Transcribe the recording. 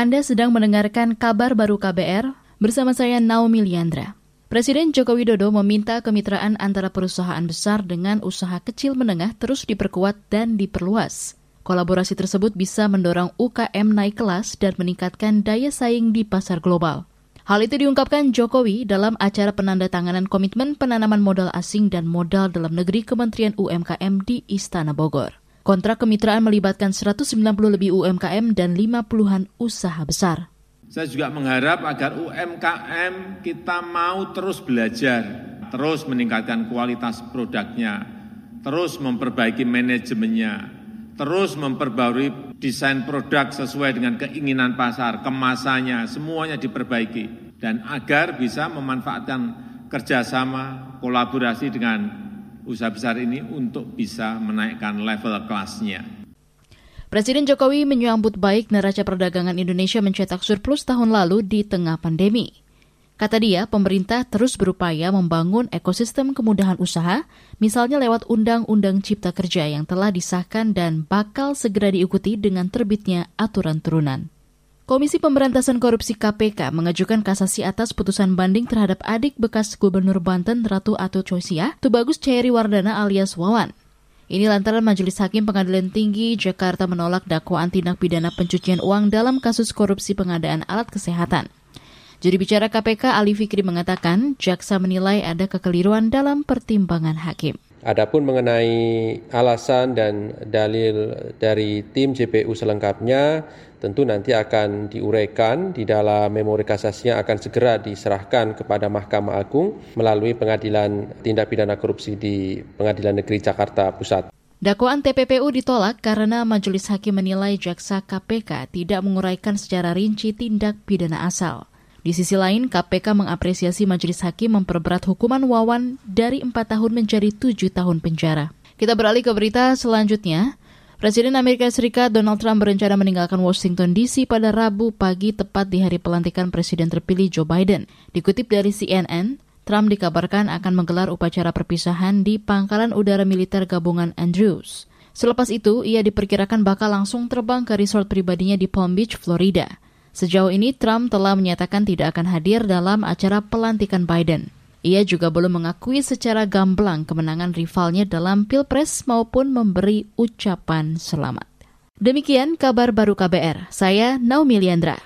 Anda sedang mendengarkan kabar baru KBR bersama saya Naomi Liandra. Presiden Joko Widodo meminta kemitraan antara perusahaan besar dengan usaha kecil menengah terus diperkuat dan diperluas. Kolaborasi tersebut bisa mendorong UKM naik kelas dan meningkatkan daya saing di pasar global. Hal itu diungkapkan Jokowi dalam acara penandatanganan komitmen penanaman modal asing dan modal dalam negeri Kementerian UMKM di Istana Bogor. Kontrak kemitraan melibatkan 190 lebih UMKM dan 50-an usaha besar. Saya juga mengharap agar UMKM kita mau terus belajar, terus meningkatkan kualitas produknya, terus memperbaiki manajemennya, terus memperbarui desain produk sesuai dengan keinginan pasar, kemasannya, semuanya diperbaiki. Dan agar bisa memanfaatkan kerjasama, kolaborasi dengan usaha besar ini untuk bisa menaikkan level kelasnya. Presiden Jokowi menyambut baik neraca perdagangan Indonesia mencetak surplus tahun lalu di tengah pandemi. Kata dia, pemerintah terus berupaya membangun ekosistem kemudahan usaha, misalnya lewat Undang-Undang Cipta Kerja yang telah disahkan dan bakal segera diikuti dengan terbitnya aturan turunan. Komisi Pemberantasan Korupsi KPK mengajukan kasasi atas putusan banding terhadap adik bekas Gubernur Banten Ratu Atut Choisia, Tubagus Cairi Wardana alias Wawan. Ini lantaran Majelis Hakim Pengadilan Tinggi Jakarta menolak dakwaan tindak pidana pencucian uang dalam kasus korupsi pengadaan alat kesehatan. Juri bicara KPK Ali Fikri mengatakan jaksa menilai ada kekeliruan dalam pertimbangan hakim. Adapun mengenai alasan dan dalil dari tim JPU selengkapnya, tentu nanti akan diuraikan di dalam memori kasasinya akan segera diserahkan kepada Mahkamah Agung melalui pengadilan tindak pidana korupsi di Pengadilan Negeri Jakarta Pusat. Dakwaan TPPU ditolak karena majelis hakim menilai jaksa KPK tidak menguraikan secara rinci tindak pidana asal. Di sisi lain, KPK mengapresiasi majelis hakim memperberat hukuman Wawan dari 4 tahun menjadi 7 tahun penjara. Kita beralih ke berita selanjutnya. Presiden Amerika Serikat Donald Trump berencana meninggalkan Washington DC pada Rabu pagi tepat di hari pelantikan Presiden terpilih Joe Biden. Dikutip dari CNN, Trump dikabarkan akan menggelar upacara perpisahan di pangkalan udara militer gabungan Andrews. Selepas itu, ia diperkirakan bakal langsung terbang ke resort pribadinya di Palm Beach, Florida. Sejauh ini, Trump telah menyatakan tidak akan hadir dalam acara pelantikan Biden. Ia juga belum mengakui secara gamblang kemenangan rivalnya dalam Pilpres maupun memberi ucapan selamat. Demikian kabar baru KBR. Saya Naomi Liandra.